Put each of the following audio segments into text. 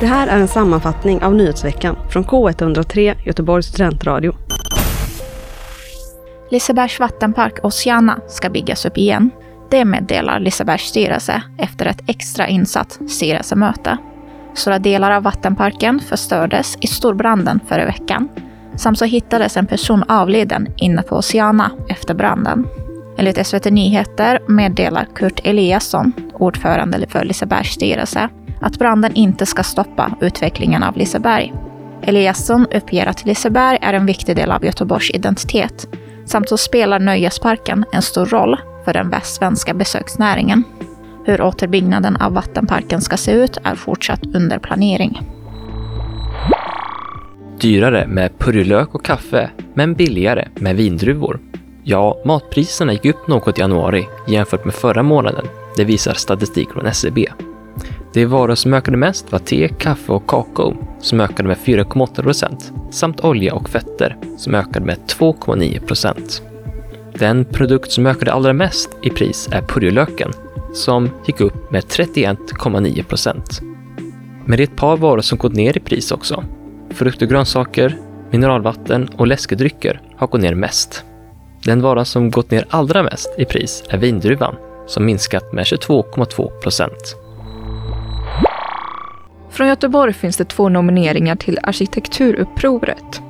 Det här är en sammanfattning av nyhetsveckan från K103 Göteborgs studentradio. Lisebergs vattenpark Oceana ska byggas upp igen. Det meddelar Lisebergs styrelse efter ett extra insatt styrelsemöte. Stora delar av vattenparken förstördes i storbranden förra veckan. Samt så hittades en person avliden inne på Oceana efter branden. Enligt SVT Nyheter meddelar Kurt Eliasson, ordförande för Lisebergs styrelse, att branden inte ska stoppa utvecklingen av Liseberg. Eliasson uppger att Liseberg är en viktig del av Göteborgs identitet, samt så spelar nöjesparken en stor roll för den västsvenska besöksnäringen. Hur återbyggnaden av vattenparken ska se ut är fortsatt under planering. Dyrare med purjolök och kaffe, men billigare med vindruvor. Ja, matpriserna gick upp något i januari jämfört med förra månaden. Det visar statistik från SCB. De varor som ökade mest var te, kaffe och kakao som ökade med 4,8 procent samt olja och fetter som ökade med 2,9 procent. Den produkt som ökade allra mest i pris är purjolöken som gick upp med 31,9 procent. Men det är ett par varor som gått ner i pris också. Frukt och grönsaker, mineralvatten och läskedrycker har gått ner mest. Den vara som gått ner allra mest i pris är vindruvan som minskat med 22,2 procent. Från Göteborg finns det två nomineringar till Arkitekturupproret.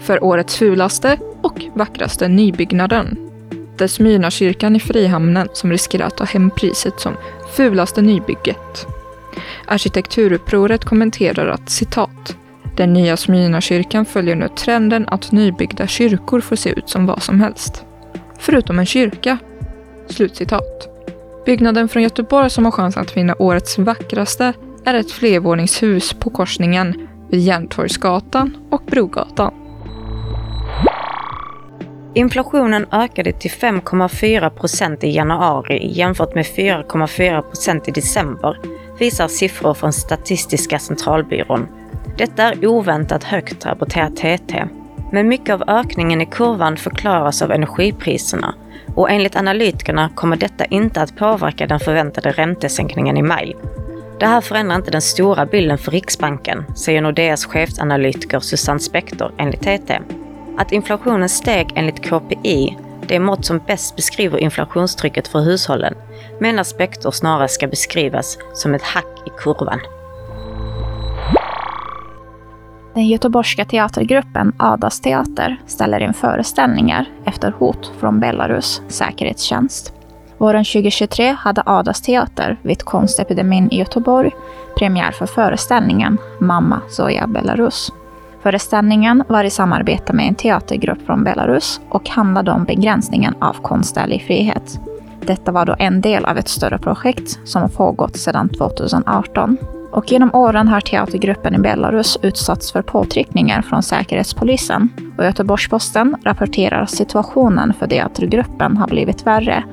För årets fulaste och vackraste nybyggnaden. Det är Smyrnakyrkan i Frihamnen som riskerar att ta hem priset som fulaste nybygget. Arkitekturupproret kommenterar att citat den nya Smyrnakyrkan följer nu trenden att nybyggda kyrkor får se ut som vad som helst. Förutom en kyrka. Slutcitat. Byggnaden från Göteborg som har chans att vinna årets vackraste är ett flervåningshus på korsningen vid Järntorgsgatan och Brogatan. Inflationen ökade till 5,4 procent i januari jämfört med 4,4 procent i december, visar siffror från Statistiska centralbyrån. Detta är oväntat högt, rapporterar TT. Men mycket av ökningen i kurvan förklaras av energipriserna och enligt analytikerna kommer detta inte att påverka den förväntade räntesänkningen i maj. Det här förändrar inte den stora bilden för Riksbanken, säger Nordeas chefsanalytiker Susanne Spektor enligt TT. Att inflationen steg enligt KPI, det mått som bäst beskriver inflationstrycket för hushållen, menar Spektor snarare ska beskrivas som ett hack i kurvan. Den göteborgska teatergruppen Adas teater ställer in föreställningar efter hot från Belarus säkerhetstjänst. Våren 2023 hade Adas teater vid konstepidemin i Göteborg premiär för föreställningen Mamma Zoja Belarus. Föreställningen var i samarbete med en teatergrupp från Belarus och handlade om begränsningen av konstnärlig frihet. Detta var då en del av ett större projekt som har pågått sedan 2018. Och genom åren har teatergruppen i Belarus utsatts för påtryckningar från Säkerhetspolisen. Och Göteborgs-Posten rapporterar att situationen för teatergruppen har blivit värre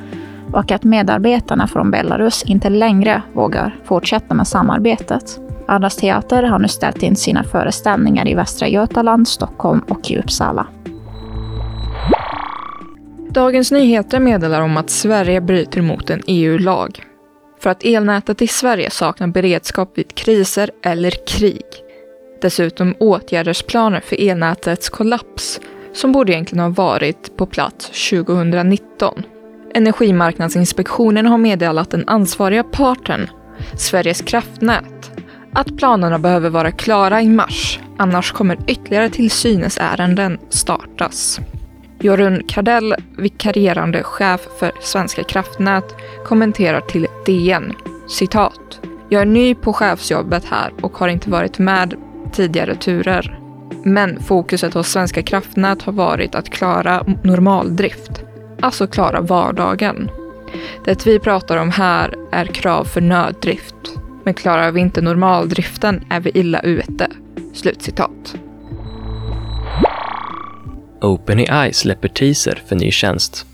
och att medarbetarna från Belarus inte längre vågar fortsätta med samarbetet. Andras teater har nu ställt in sina föreställningar i Västra Götaland, Stockholm och i Uppsala. Dagens Nyheter meddelar om att Sverige bryter mot en EU-lag för att elnätet i Sverige saknar beredskap vid kriser eller krig. Dessutom åtgärdsplaner för elnätets kollaps som borde egentligen ha varit på plats 2019. Energimarknadsinspektionen har meddelat den ansvariga parten, Sveriges kraftnät, att planerna behöver vara klara i mars, annars kommer ytterligare tillsynesärenden startas. Jorun Kardell, vikarierande chef för Svenska kraftnät, kommenterar till DN, citat. Jag är ny på chefsjobbet här och har inte varit med tidigare turer. Men fokuset hos Svenska kraftnät har varit att klara normaldrift, alltså klara vardagen. Det vi pratar om här är krav för nöddrift. Men klarar vi inte normaldriften är vi illa ute. Slutcitat. OpenAI släpper teaser för ny tjänst.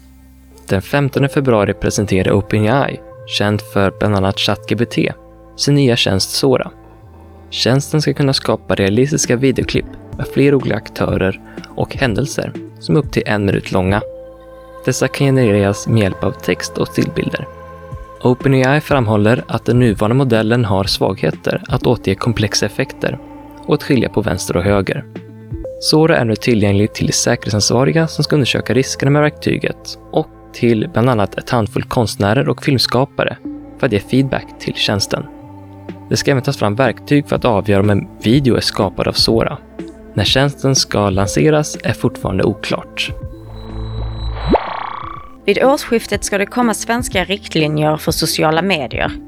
Den 15 februari presenterar OpenAI, känd för bland annat ChatGPT, sin nya tjänst Sora. Tjänsten ska kunna skapa realistiska videoklipp med flera olika aktörer och händelser som är upp till en minut långa. Dessa kan genereras med hjälp av text och stillbilder. OpenAI framhåller att den nuvarande modellen har svagheter att återge komplexa effekter och att skilja på vänster och höger. Sora är nu tillgänglig till säkerhetsansvariga som ska undersöka riskerna med verktyget och till bland annat ett handfull konstnärer och filmskapare för att ge feedback till tjänsten. Det ska även tas fram verktyg för att avgöra om en video är skapad av Sora. När tjänsten ska lanseras är fortfarande oklart. Vid årsskiftet ska det komma svenska riktlinjer för sociala medier.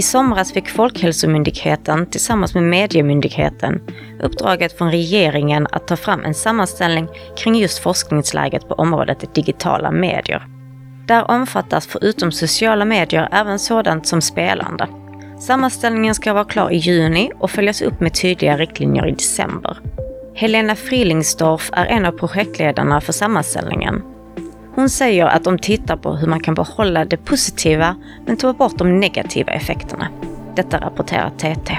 I somras fick Folkhälsomyndigheten tillsammans med Mediemyndigheten uppdraget från regeringen att ta fram en sammanställning kring just forskningsläget på området digitala medier. Där omfattas förutom sociala medier även sådant som spelande. Sammanställningen ska vara klar i juni och följas upp med tydliga riktlinjer i december. Helena Frilingsdorf är en av projektledarna för sammanställningen. Hon säger att de tittar på hur man kan behålla det positiva men ta bort de negativa effekterna. Detta rapporterar TT.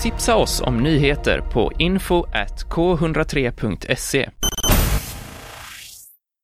Tipsa oss om nyheter på info k103.se